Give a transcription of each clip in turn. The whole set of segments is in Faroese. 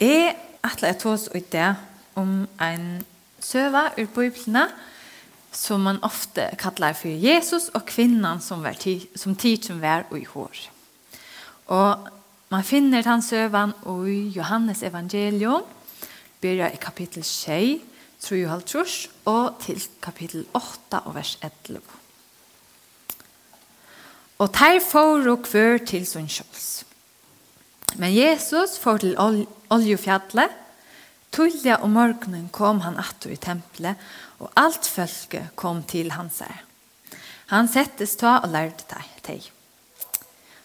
Jeg atler jeg tås ut det om en søva ur bøyblene som man ofte kallar for Jesus og kvinnan som, var tid, som tid som var og i hår. Og man finner den søvan i Johannes evangelium, byrja i kapittel 6, tror jeg halvtrus, og til kapittel 8 og vers 11. Og der får og kvør til sin kjøls. Men Jesus får til ol oljefjallet. Tullja og morgenen kom han attor i tempelet, og alt følge kom til hans her. Han settes ta og lærte deg.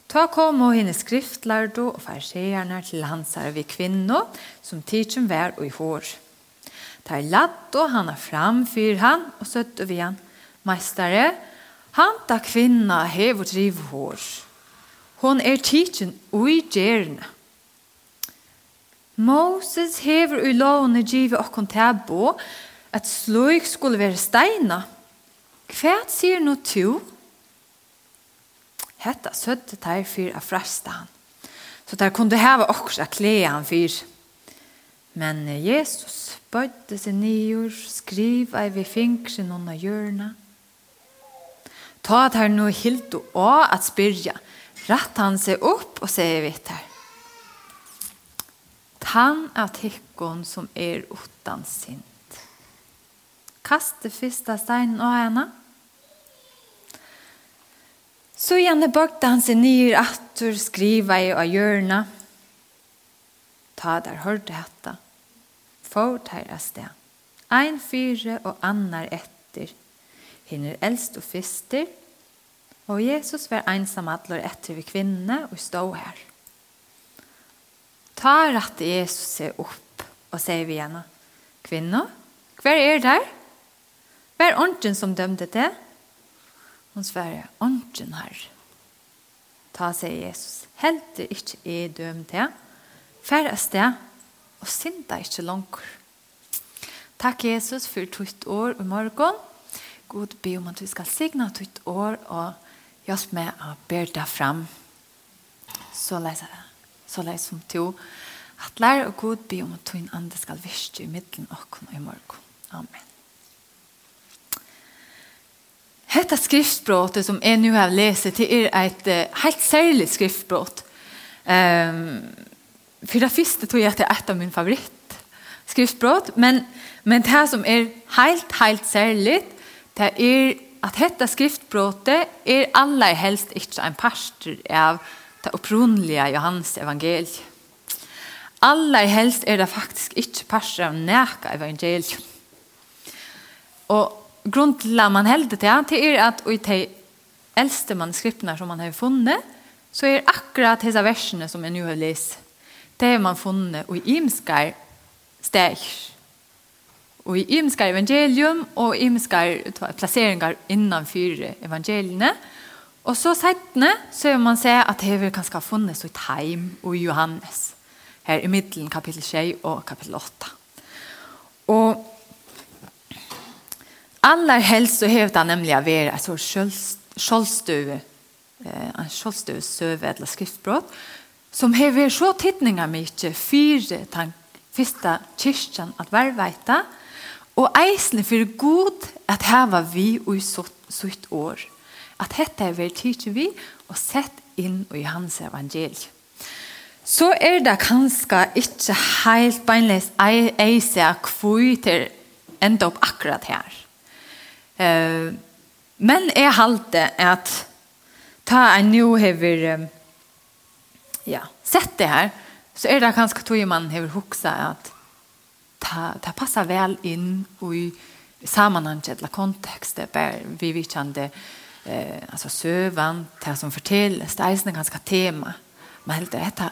Ta kom og henne skriftlærdo og farsierne til hans her ved kvinner, som tidsen vær og i hår. Ta ladd og han er framfyr han, og søtt og vi han. Meistare, han da kvinna hever drivhår. hår. Hon er tidsin ui gjerne. Moses hever ui lovene givet okkon tebo at sløyk skulle være steina. Hva sier no to? Hetta søtte teir fyr av fresta han. Så der kunne heva okkurs a klea han fyr. Men Jesus bøyde seg nyur, skriv ei vi fingre noen av hjørna. Ta at her no hildo å at spyrja, rett han seg opp og sier vitt her. Han at hikkon som er utan sint. Kast det første steinen av henne. Så gjerne bøkte han seg nyr attur skriva i av hjørna. Ta der hørte hetta. Får teir er sted. Ein fyre og annar etter. Hinner eldst og fyster. Og Jesus var ensam atler etter vi kvinne og stod her. Ta rett Jesus seg opp og sier vi henne, Kvinne, hver er der? Hver er ånden som dømte det? Hun svarer, ånden her. Ta, seg Jesus, helt det ikke er dømt det. Fær er sted og synd deg ikke langt. Takk Jesus for tøyt år og morgen. God be om at vi skal signe tøyt år og morgen Hjelp meg å bære deg frem. Så leis, så leis som to. At lær og god be om at tog andre skal virke i middelen og i morgen. Amen. Hetta skriftspråket som jeg nå har lese til er et uh, helt særlig skriftspråk. Um, for det første tror jeg at det er et av min favoritt skriftspråk, men, men det som er helt, helt særlig, det er at dette skriftbrotet er aller helst ikke en pastor av det opprunelige Johannes evangeliet. Aller helst er det faktisk ikke parster av næka evangeliet. Og grunnen til at man helder til, det er at i de eldste manuskriptene som man har funnet, så er akkurat disse versene som jeg nå har lest, det har man funnet i imskar steg. Og i imenskar evangelium og imenskar plasseringar innanfyr evangeliene. Og så settene så vil man se at det vil kanskje ha funnet så i Heim og Johannes. Her i middelen kapittel 6 og kapittel 8. Og Allar helst så hevda nemlig å være et sånt kjoldstøve, en kjoldstøve søve eller skriftbrott, som hever så tittninga mykje fire tank, fyrsta kyrkjen at verveita, Og eisne for god at heva vi og sutt år. At dette er vel tidsi vi og sett inn i hans evangelium. Så er det kanskje ikke helt beinleis eise kvui til enda opp akkurat her. Men jeg halte at ta en nu hever ja, sett det her, så er det kanskje tog man hever huksa at ta, ta passa väl in i sammanhanget eller kontextet där vi det eh, alltså sövan, det som förtäljs, det är en ganska tema. Men helt det det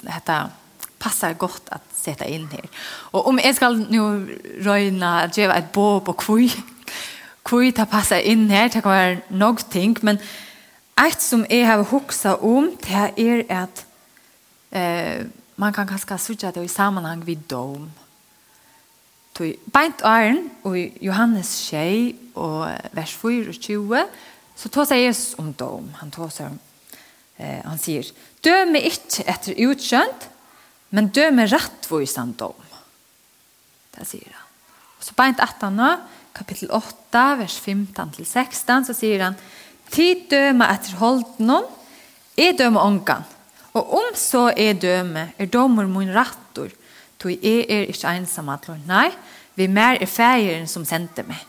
detta passar gott att sätta in här. Och om jag ska nu röjna att ge ett bo på kvui, kvui det passar in här, det kan vara något ting, men ett som jag har huxat om, det är att eh, man kan ganska söka det i sammanhang vid dom. Tui beint æren og Johannes 6 og vers 24 så tar seg Jesus om dom. Han tar seg om eh, han sier døme ikke etter utskjønt men døme rettvisan dom. Det sier han. Og så beint 18 nå, kapittel 8, vers 15-16, så sier han Tid døme etter holden om, er døme ångan. Og om så er døme, er dommer min rattor, Toi jeg er ikke ensam at nei, vi mer er feieren som sendte meg.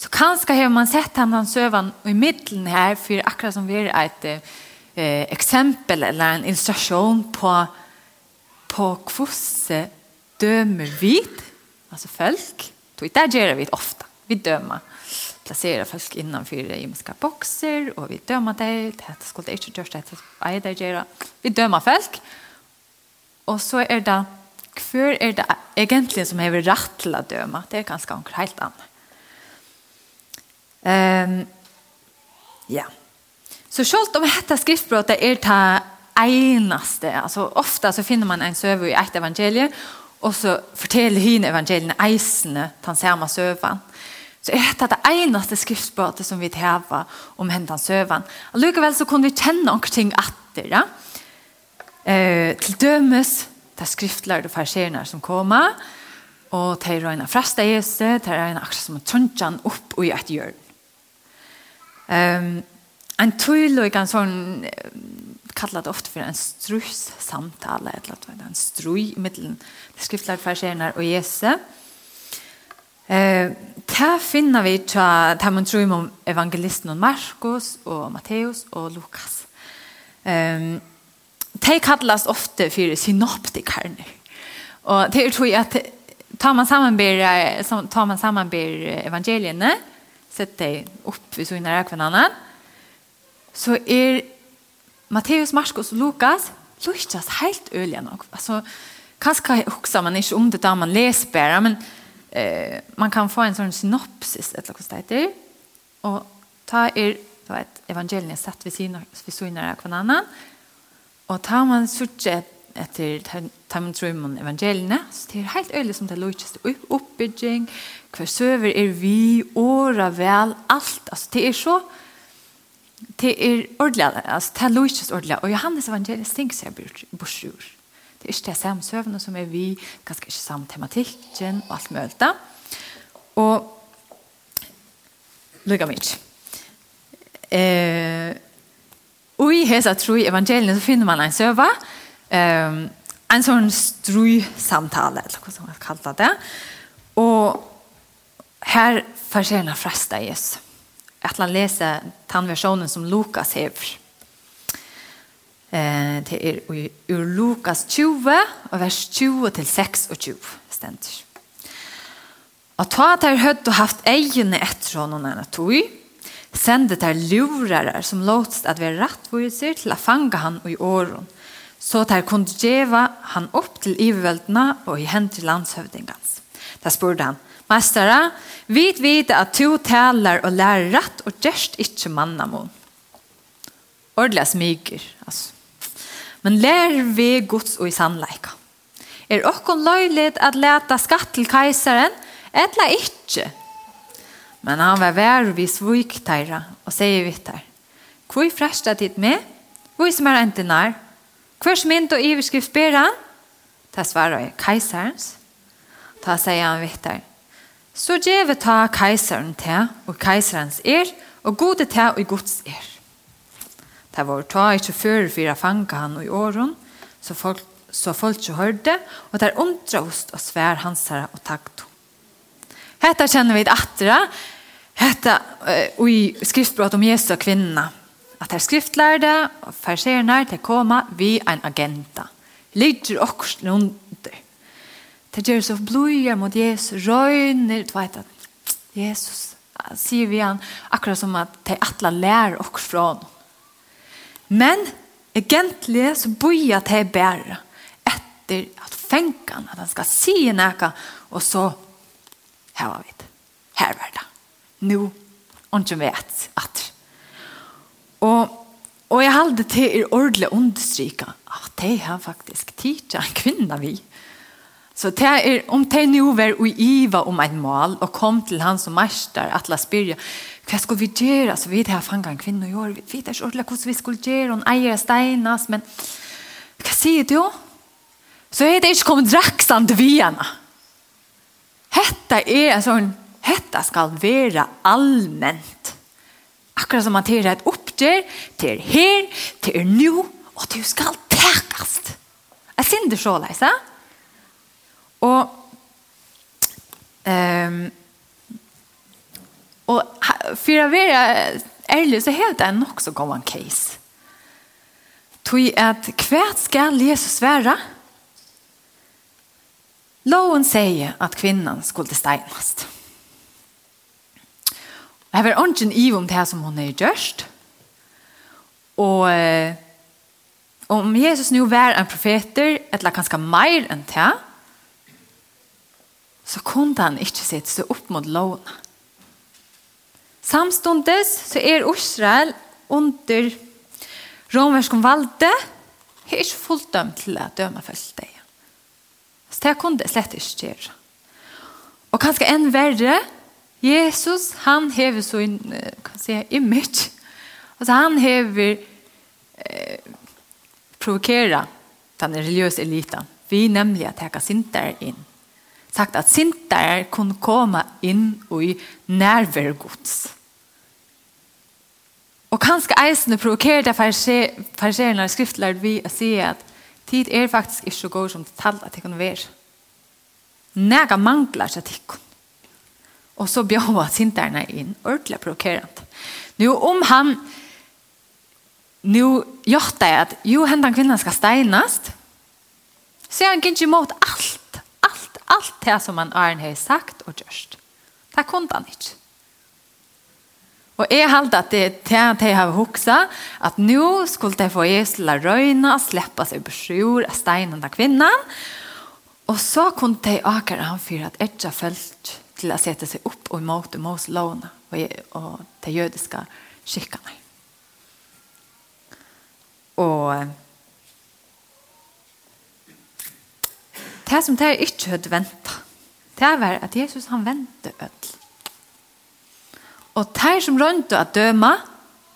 Så kanskje har man sett han han søvan i middelen her, for akkurat som vi er et eh, eksempel eller en illustrasjon på, på hvordan dømer vi, altså folk, Toi, det gjør vi ofte, vi dømer placera folk innanför gymska boxer och vi dömer dig det här skulle inte görs det är det göra vi dömer folk och så är det för er det egentlig som är rett til å døme? Det er ganske anker helt annet. Um, ja. Så selv om dette skriftbrottet er det enaste, altså ofte så finner man en søve i et evangelie, og så forteller henne evangeliene eisene, den samme søven. Så er dette det eneste skriftbrottet som vi teva om henne søven. Likevel så kunne vi kjenne noen ting etter, ja? Uh, til dømes det er skriftlærde farserene som kommer, og de røyna frasta Jesu, de røyna akkurat som tøntjan opp og i et hjørn. Um, en tydelig, en sånn, kallet det ofte for en strus samtale, eller en strui det skriftlærde farserene og Jesu. Eh, ta finner vi ta ta man tror om evangelisten og Markus og Matteus og Lukas. Ehm um, de kallas ofte för synoptikerne. Och det er tror jag att tar man sammanber, tar man sammanber evangelierna sätter de opp ved sånne rækvennene, så är Matteus, Markus och Lukas lustas helt öliga nog. Alltså kanske också man inte om det där man läser bara men eh, man kan få en sån synopsis, et eller annet det Och ta er, du vet, evangeliene sett vid siden av hverandre, Og tar man sørge etter tror man evangeliene, så det er helt øyelig som det er løyest oppbygging, hver søver er vi, åra vel, alt, altså det er så, det er ordentlig, altså det er løyest ordentlig, og Johannes evangeliet stinker seg borsjur. Det er ikke det samme søvende som er vi, ganske ikke samme tematikken og alt mulig. Og lukka mye. Eh, Og i hesa tro i evangeliet så finner man en søva, um, en sånn strusamtale, eller hva som man kallar det. Og her forskjellig fresta Jesus. At han leser versjonen som Lukas hever. Eh, det er ur Lukas 20, og vers 20 til 26 stendt. Og ta at jeg hadde haft egene etter honom enn at tog, sende där lurere som låtst at vara rättvisor til å fange han i åren så där kunne geva han upp til iveltna og i händ til landshövdingans. Da spurte han, Mästare, vid vid att du talar og lär rätt och gärst inte mannamon. Ordelig smyger, altså. Men lær vi Guds og i sannleika. Er okkon löjligt at leta skatt til kejsaren, etla ikkje, Men han var vær vi svik teira, og sier vi der. Hvor fresta dit med? Hvor som er enten nær? Hvor som mynd og iverskrift ber han? Ta svarer jeg, keiserens. Ta sier han vitt der. Så djeve ta keiseren til, og keiserens er, og gode til og gods er. Det var ta ikke før for å fange han i åren, så folk, så folk ikke hørte, og det der omdraust og svær hans her og takt Hetta kjenner vi attra. Hetta uh, i skriftbrott om Jesu kvinna. At her skriftlærde og farserene til koma vi en agenta. Ligger okkurs under. Det gjør så blodjer mot Jesus, røyner, du vet at Jesus, sier vi han, akkurat som at de atla lærer okkurs fra noen. Men egentlig så bøyer at de bærer etter at fengen, at han skal si noe, og så her var vi. Her var det. Nå, og ikke vet at. Og, og jeg halde til er ordentlig understryke at det har faktisk tid en kvinne vi. Så det er, om det nå var å iva om en mål og kom til han som mester at la spyrja hva skulle vi gjøre så vi det her fanget en kvinne og gjør vi vet ikke ordentlig hvordan vi skulle gjøre hun eier steinas men hva sier du? Så er det ikke kommet draksande vi henne. Hetta er en sånn, hetta skal være allment. Akkurat som man til et oppgjør, til her, til nu, og du skal tekast. Jeg synder så Leisa. Og, um, og for å være ærlig, så heter det nok så gammel case. Tog at hva skal Jesus være? Hva? Loven sier at kvinnan skulle steinast. Det här var ungen i om det som hon är görst. Og om Jesus nu var en profeter, eller ganska mer enn det så kunne han ikke sitta seg opp mot loven. Samstundes så er Israel under romersk valde, är inte fullt dömt till att döma. Så det kunne jeg slett ikke gjøre. Og kanskje enn verre, Jesus, han hever så en, kan si, image. Altså han hever eh, provokera den religiøse eliten. Vi nemlig at jeg kan sintere inn. Sagt at sintere kunne komme inn i nærvergods. Og kanskje eisende provokere det farserende skriftlært vi å si at Tid er faktisk ikke så god som det talt at det kan være. Nega mangler seg til tikkun. Og så bjør bjåa sinterne inn, ordentlig provokerende. Nå om han, nå gjør det at, jo, hendan kvinnen skal steinast, så er han ikke imot alt, alt, alt det som han har sagt og gjørst. Det kunne han ikke. Og jeg halte at det til at jeg har hoksa, at nå skulle jeg få Jesla røyna, slippe seg på sjur av steinen av kvinnen, og så kunne jeg akkurat han for at jeg ikke følt til å sette seg opp og imot og mås låne, og, og til jødiske skikkene. Og det som det ikke hadde ventet, det var at Jesus han ventet ødel. Og de som rønte å døme,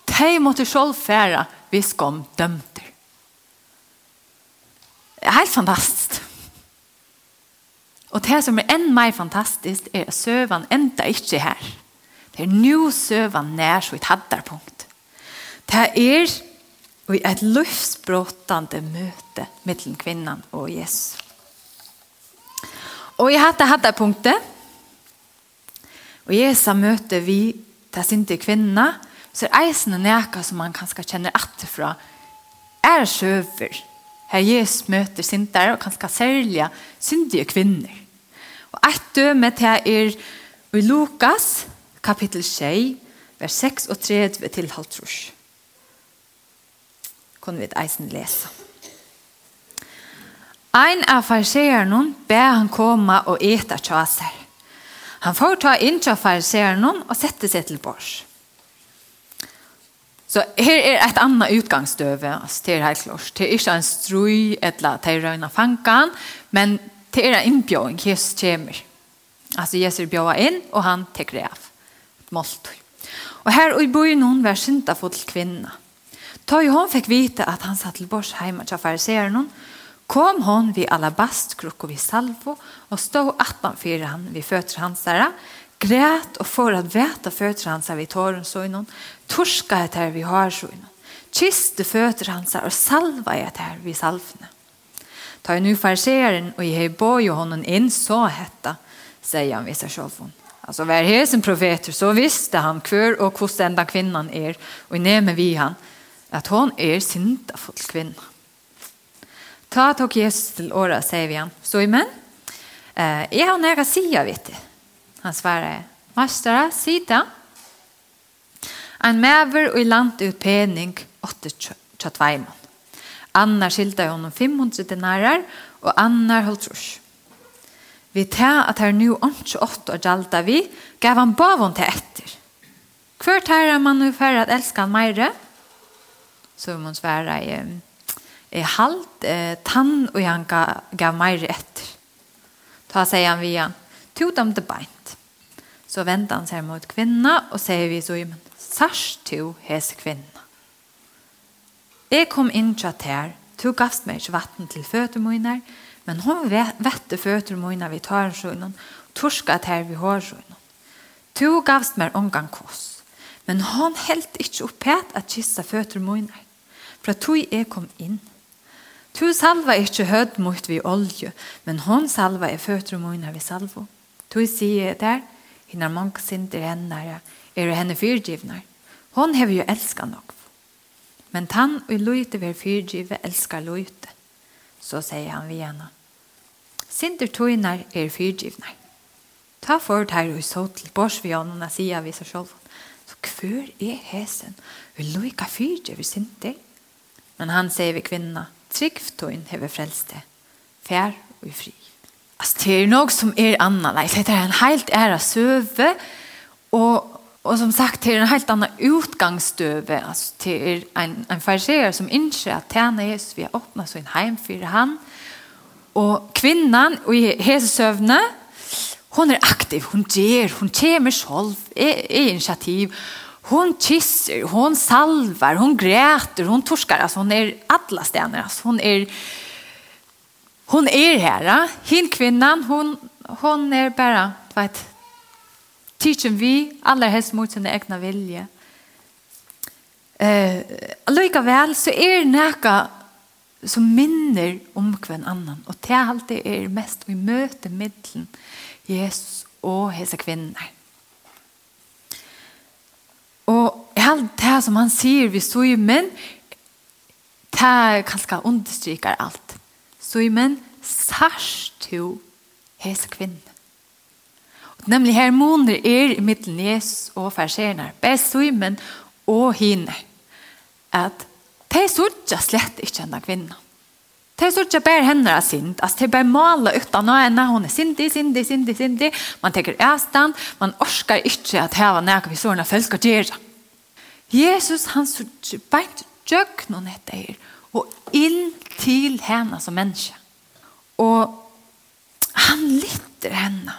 de måtte selv fære hvis de dømte. Helt fantastisk. Og det som er enn mer fantastisk er at søvann enda ikke her. Det er nå søvann nær så et hadderpunkt. Det er i et løftsbråtende møte mellom kvinnan og Jesus. Og i dette hadderpunktet og Jesus møter vi det sinte kvinna, så er eisen neka som man kanskje kjenner atterfra, er sjøver. Her Jesus møter sinte og kanskje særlig syndige kvinner. Og et døme til er i Lukas, kapittel 6, vers 6 og 3 til halvtrus. Kunne vi et eisen lese. Ein av farseeren ber han komme og eta tjaser. Han får ta inn til fariseren og sette seg til bors. Så her er et annet utgangsdøve, altså det er helt klart. Det er ikke en strøy eller til røyne en men det er en innbjøring, Jesus kommer. Altså Jesus bjøver inn, og han tekker av. Målt. Og her i byen hun var synda for til kvinna. Da hun fikk vite at han satt til bors hjemme til fariseren og kom hon vid alabastkrukk og vid salvo og stod attan fyrir han vid fötter hans där grät och för att veta fötter hans vid torren så innan torska ett här vid har så innan kiste fötter hans och salva ett här vid salvne ta nu farseren och ge boj honom in så hetta säger han vid sig själv hon. Alltså var som profeter så visste han kvör och hos enda kvinnan är och nämner vi han att hon är syndafull kvinna. Ta tok Jesus til året, sier vi han. Simon, eh, er han nære sida, vet du? Han svarer, mastere, sida. Ein mever og i land ut pening, åtte tjattveimon. Annar skilda honom 500 denarer, og annar holdt trus. Vi tar at her nu ånds åtte og gjalda vi, gav han bavon til etter. Hvor tar man nu for at elska han meire? Så må man svare, eh, halt eh, tann og han gav, gav meg etter. Ta sier han via, to dem det beint. Så venter han seg mot kvinna og sier vi så, men sars to hes kvinna. Jeg kom inn til at her, to gavst meg ikke vatten til føttermøyner, men hun vette mine vi tar en sjønnen, torska at her vi har sjøen. To gavst meg omgang kos, Men han helt ikke opphet at kissa føtter mine, For at tog jeg kom inn. Tu salva ikkje hødd mot vi olje, men hon salva er føtter og møyna vi salvo. Tu sier der, hinnar mange sinter hennar, er henne fyrgivnar. Hon hever jo elska nok. Men tann og løyte ver fyrgive elskar løyte. Så sier han vi henne. Sinter tøynar er fyrgivnar. Ta for her og så til bors vi henne og sier vi seg selv. Så hver er hesen, og løyka fyrgive sinter? Men han sier vi kvinna, Trygg tøyn hever frelste. Fær og fri. Altså, det er noe som er annerledes. Det er en helt ære søve, og, og som sagt, det er en helt annen utgangsstøve. Altså, det er en, en farserer som innskjer at tjene Jesus, vi har åpnet så en heim for han. Og kvinnan, og i søvne, hon er aktiv, hon ger, hon kommer selv, er, er initiativ, hon kysser, hon salvar, hon gräter, hon torskar. Alltså hon är alla stenar. Alltså hon är hon är här. Hin kvinnan, hon hon är bara vet teachen vi alla helst mot sin egna vilja. Eh, lika väl så är näka som minner om kvann annan och det allt det är mest vi möter mellan Jesus och hesa kvinnan. Og alt det som han sier vi så i menn, det er kanskje understryker alt. Så i menn, sørst jo hese kvinne. Og nemlig her måneder er i middelen Jesus og færserene, bare så i menn og henne, at de ikke slett ikke enn kvinnen. Det är så att jag bär henne synd. Alltså det bare mala uten och henne. Hun er syndig, syndig, syndig, syndig. Man tenker ästan. Man orskar var nærke vi så henne sådana skal gjøre. Jesus han så bänt noen etter her. Og inn til henne som menneske. Og han lytter henne,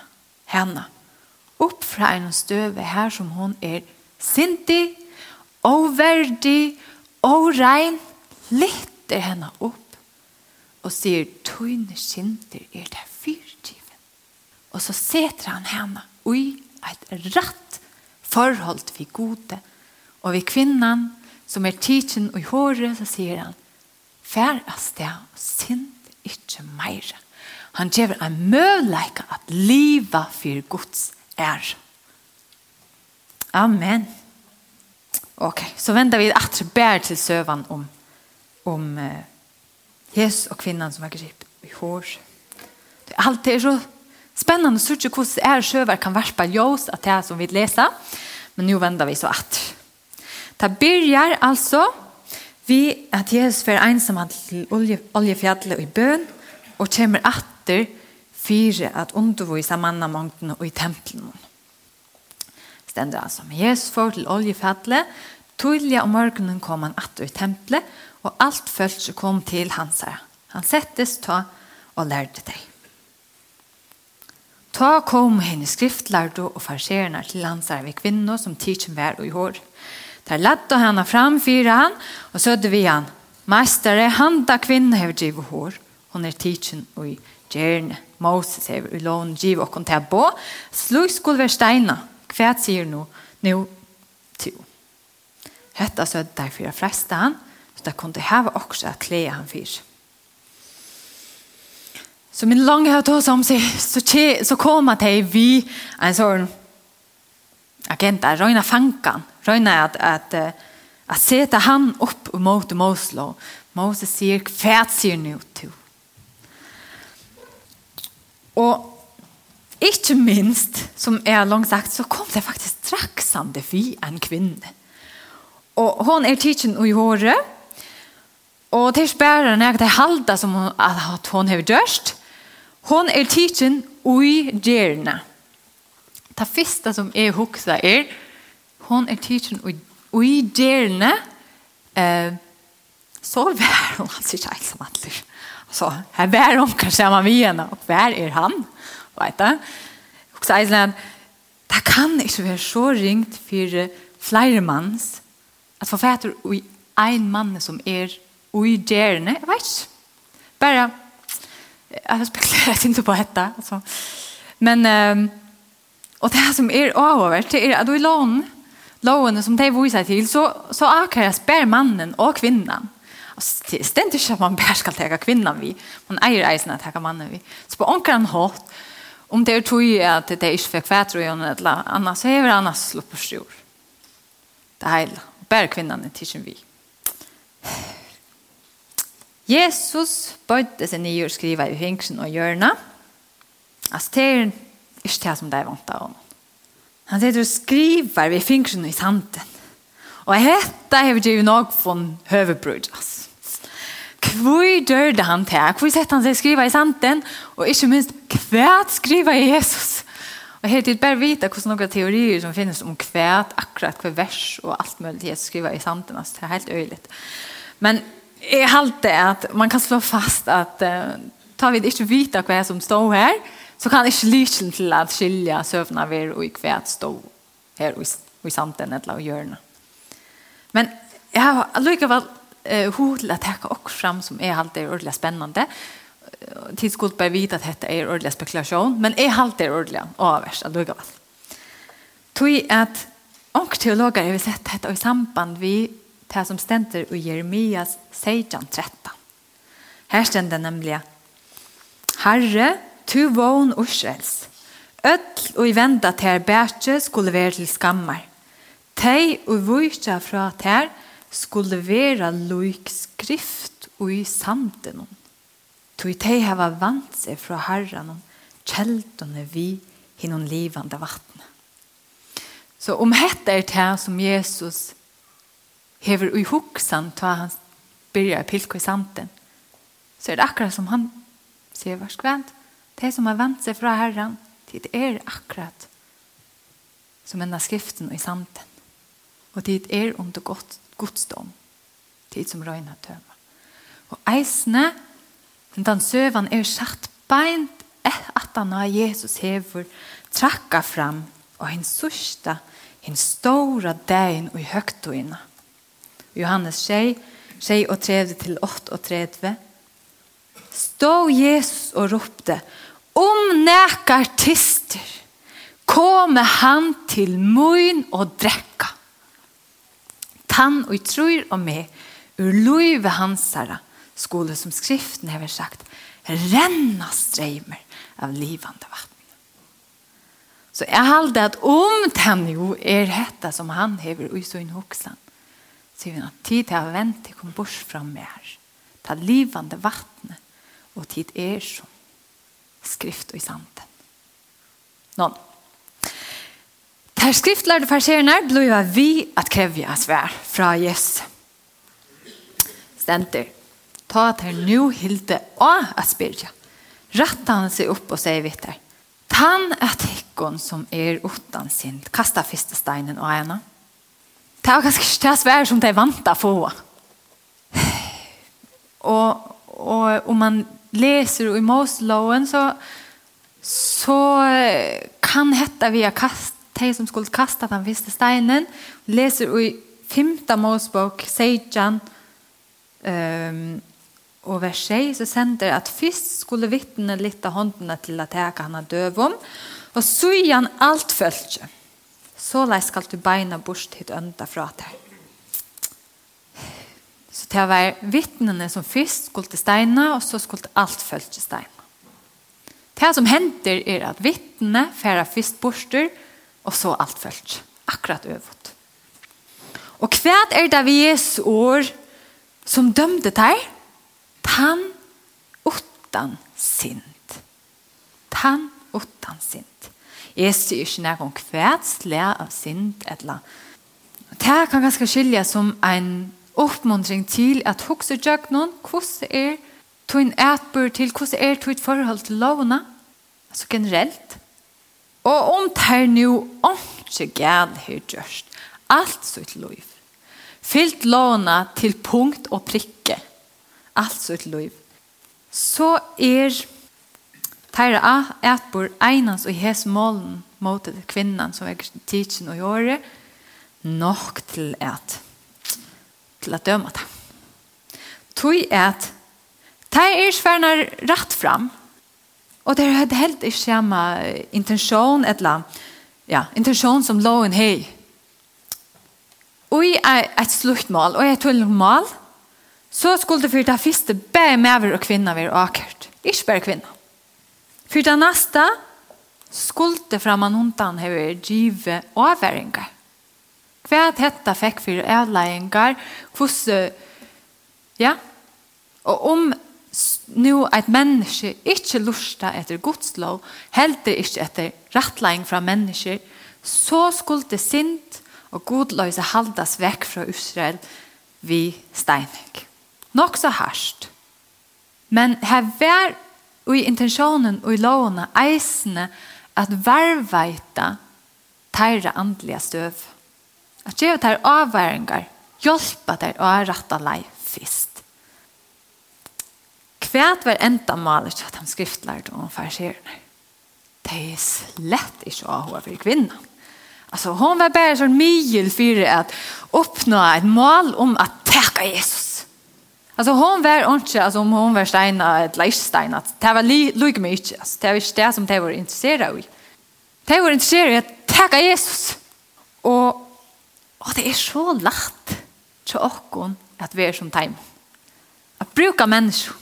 henne upp fra en støve her som hon er syndig, overdig, rein lytter henne opp og sier tøyne kinder er det fyrtiven. Og så setter han henne i et rett forhold vi gode. Og vi kvinnan som er tidsen og i håret, så sier han, fær av sted synd ikke mer». Han gjør en møleika at livet for Guds er. Amen. Ok, så vender vi etter bær til søvann om, om uh, Jesus och kvinnan som var gript i hår. Det är alltid så spännande å se hvordan är sjövar kan varpa ljus att det som vi läser. Men nu vänder vi så att. Det börjar alltså vi at Jesus för ensam til olje, oljefjallet i bøn och kommer atter fyra at undervisa mannamångden och i tempelen. Stender altså. med Jesus för til oljefjallet Tydliga om morgenen kom han att i templet og alt følt kom til hans her. Han settes ta og lærte deg. Ta kom henne skriftlærde og farserende til hans her ved kvinner som tidsen var og i hår. Der lette henne fram fire han, og sødde vi han. Meistere, handa kvinner har drivet hår. Hun er tidsen og i gjerne. Moses hever i lån giv og kontebo. Slug skulle være steina. Hva sier nu? Nu, to. Hetta sødde der fyra fleste han, ofta kunde hava också att klä han fyr. Så min lange har tog som sig så, tje, så kom att hej vi en sån agent där röjna fankan röjna att, att, att, att sätta han upp mot Moslo. Moses sier kvärt sier nu till Og Ikke minst, som jeg har langt sagt, så kom det faktisk straksande vi en kvinne. Og hon er tidsen i håret, Og til spæren er det halda som hun, at hun har gjørst. Hun er tidsen ui gjerne. Det første som jeg huksa er, hun er tidsen ui, gjerne, eh, så vær hun altså ikke helt som atler. Så her vær hun kanskje hjemme vi henne, og vær er han, vet du. Og så er det, det kan ikke være så ringt for flere manns, at forfatter ui en mann som er og i gjerne, jeg vet ikke. Bare, jeg har spekulert ikke på dette, altså. Men, um, og det som er overvært, det er at du i lån, lånene som de viser til, så, så akkurat spør mannen og kvinnan. Det stender ikke at man bare skal tega kvinnan vi, man eier eisen at tega mannen vi. Så på omkran hatt, om det er tog at det er ikke for fætro i henne, eller annet, så er det annars slå på stjord. Det er heil, bare kvinnan er tidsen vi. Jesus bøyde seg nye og skriva i hengsen og hjørne. Altså, det er ikke det som det er vant av honom. Han sitter og skriver vi fingsen i sanden. Og dette har vi givet nok von høvebrud, altså. Hvor dør det han til? Hvor sett han seg skriva i sanden? Og ikke minst, hva skriva i Jesus? Og helt til bare vite hvordan noen teorier som finnes om hva akkurat hva vers og alt mulig Jesus skriva i sanden. Altså, det er helt øyelig. Men är halt att man kan slå fast att uh, tar vi inte vita vad som står här så kan inte lyckan till att skilja sövna ver och kvärt stå här och i samten eller hjörna. Men jag har lika väl eh hur att ta och fram som är halt det ordentligt spännande. Tidskuld bör vita att detta är ordentlig spekulation, men är halt det ordentligt avvärst att lika väl. Tui att Och teologer har sett detta i samband vid det som stender i Jeremias 16.13. Her stender nemlig Herre, tu vån Israels. Øtl og i venda ter bætje skulle være til skammer. Tei og vujtja fra ter skulle være loik skrift og i samten. Tui tei hava vant seg fra herran om kjeldene vi hinnom livande vattnet. Så om hette er det som Jesus hever ui hoksan ta han byrjar pilko i santen så er det akkurat som han sier var skvent. Det som har vant seg fra herran det er akkurat som enda skriften og i santen og det er under godt, godsdom det som røyna tøma og eisne den søvan er satt beint at han har Jesus hever trakka fram og hans sørsta, hans stora dagen og i høgtøyna. Johannes 6, 6 og 30 til 8 og 30. Stå Jesus og ropte, om nekar tister, kome han til mun og drekka. Tann og trur og med, ur luive hansara, skole som skriften hever sagt, renna streimer av livande vatten. Så jeg halde at om den jo er dette som han hever i sin hoksan, sier vi nå, tid til å vente kom bort fra mer, ta livande vattnet, og tid er som skrift og i sanden. Nån. Ter skriftlærde farserene blir vi at krevja svær fra Jesus. Stenter. Ta til nu hilde og at spyrja. Ratta han seg opp og sier vittar. Tan at hikkon som er utan sin. kasta fyrste steinen og ena. Det var ganske ikke det svære som de vant å få. Og, og om man leser i Moseloven så, så kan hette vi via kast, de som skulle kaste den viste steinen. Leser i 5. Mosebok, Seidjan, um, og vers 6, så sender at først skulle vittne litt av håndene til at jeg kan ha døv om, og så igjen alt følger så lei skal du beina bort hit ønda fra deg. Så til å være vittnene som først skulle til steina, og så skulle alt følge til steina. Det som hender er at vittnene færa først borster, og så alt følge. Akkurat øvått. Og hva er det vi Jesu ord som dømte deg? Tann utan sint. Tann utan sint. Jeg sier ikke noe om hvert slag av sint eller Det kan ganske skilje som en oppmuntring til at hukse jøgnon, hvordan er tog en ætbør til, hvordan er tog et forhold til lovene, altså generelt. Og om det er nu ikke gæl her gjørst, alt så et lov Fyllt lovene til punkt og prikke, alt så et lov Så er Teira a etbor einans og hes målen mot kvinnan som er tidsen og gjøre nok til at til at døma det. Tui at teir er sverna rett fram og det er helt ikke samme intensjon eller ja, intensjon som loven hei. Og i et slukt mål, og i et tullet mål, så skulle det fyrt det første bare med og kvinner være akkurat. Ikke bare kvinner. For det nästa skulde framman undan hever give avværinger. Hva hetta fekk fyrir avlæringar, hvordan, ja, og om nu at menneske ikkje lusta etter Guds lov, heller ikke etter rattlæring fra menneske, så skulde sint og godløse haldas vekk fra Israel vi steinig. Nok så harsht. Men her var i intentionen og i lovene eisene at verveita teira andliga støv. At gjeva teir avværingar, hjelpa teir å retta lei fist. Kvært var enda malet at han skriftlærte om farserene. Det er slett ikke å ha over kvinna. Altså, hon var bare sånn mye for at oppnå et mål om at teka Jesus Alltså hon var inte alltså om hon var steina ett leiststein att det var lika mycket alltså det var inte det som det var intresserade av. Det var intresserade att tacka Jesus. Och, och det är så lätt till åkon att vi är som tajm. Att bruka människor.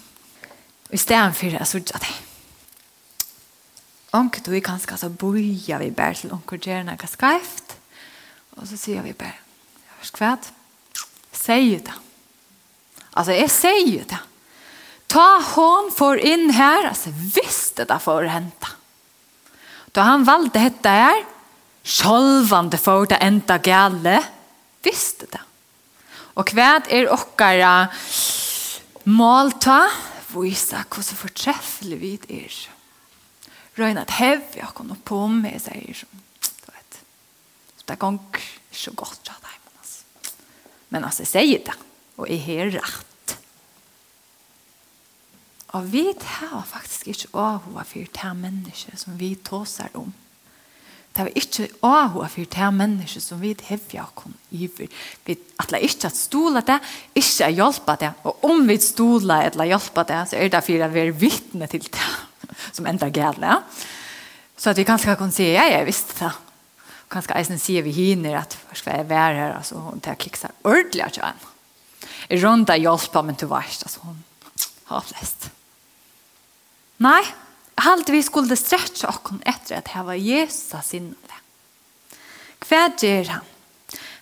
I stedet för att sudja dig. Onke du kan ganska så boja vi bär till onkel Jerna kan skrift. Och så säger vi bär. Jag vet vad. Säg det. Alltså jag säger det. Ta hon för in här. Alltså visst det för får hända. Då han valde detta här. Sjolvande för det enda galle. Visst det. Och kväd är okkara målta. Visa hur så förträfflig vi är. Röjna att hävja jag komma på mig säger som. Du vet. Det gång så gott så där. Men alltså säger det og jeg har rett. Og vi tar faktisk ikke åhua for det mennesket som vi tåser om. Det er ikke åhua for det mennesket som vi hevja kun iver. Vi atler ikke at stola det, ikke at hjelpe det. Og om vi stola eller hjelpe det, så er det for at vi er vittne til det som enda gale. Så at vi kanskje kan si, ja, jeg visste det kanskje eisen sier vi hinner at hva skal jeg være her, altså, hun tar kiksa ordentlig at jeg runda hjelpa, men du varst altså, hun har flest. Nei, halte vi skulle stretcha och etter at det hava Jesus sin. Hva gjør han?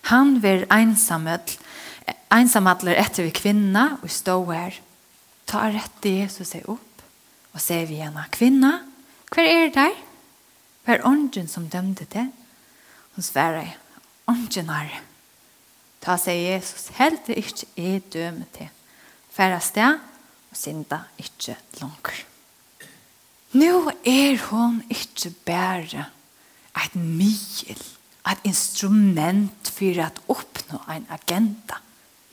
Han ver ensamhet ensamadler etter vi kvinna og stå her. Ta rett til Jesus seg opp og se vi henne. Kvinna, hver er der? Hver ånden som dømte det? Hun sverer, ånden er det. Ta seg Jesus, helt det ikke er døme til. Færa sted og synda ikkje langer. Nå er hon ikkje bare et mil, et instrument for at oppnå en agenda.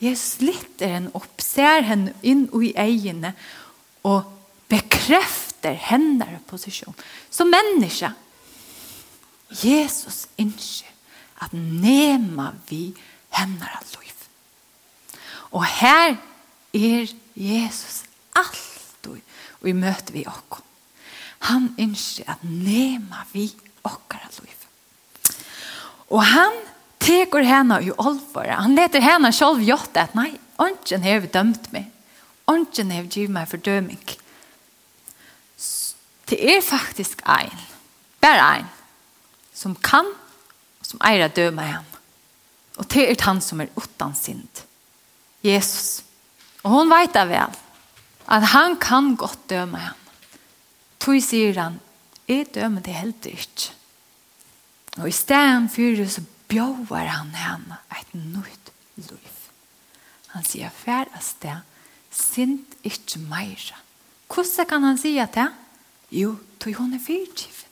Jesus litter henne opp, ser henne inn i egene, og bekrefter henne posisjon som menneske. Jesus innskjer at nema vi menneske av liv. Og her er Jesus alltid og i møter vi okko. Han ønsker at nema vi okkara liv. Og han teker henne i olvore. Han leter henne selv gjort at nei, ånden har dømt meg. Ånden har givet meg fordøming. Det er faktisk ein, bare ein, som kan, som eier å døme henne. Og det er han som er utan synd. Jesus. Og hon vet det vel. At han kan godt døme ham. Tog sier han, jeg dømer det helt ikke. Og i stedet for det så bjøver han henne et nytt liv. Han sier, fær av sted, synd ikke mer. Hvordan kan han si at det? Jo, tog hun er fyrtgiven.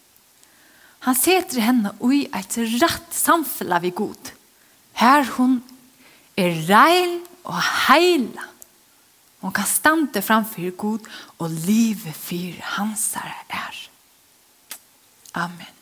Han setter henne i et rett samfunn av god. Her hun er rein og heila. Hun kan stande framfor Gud og livet fyr hansare er. Amen.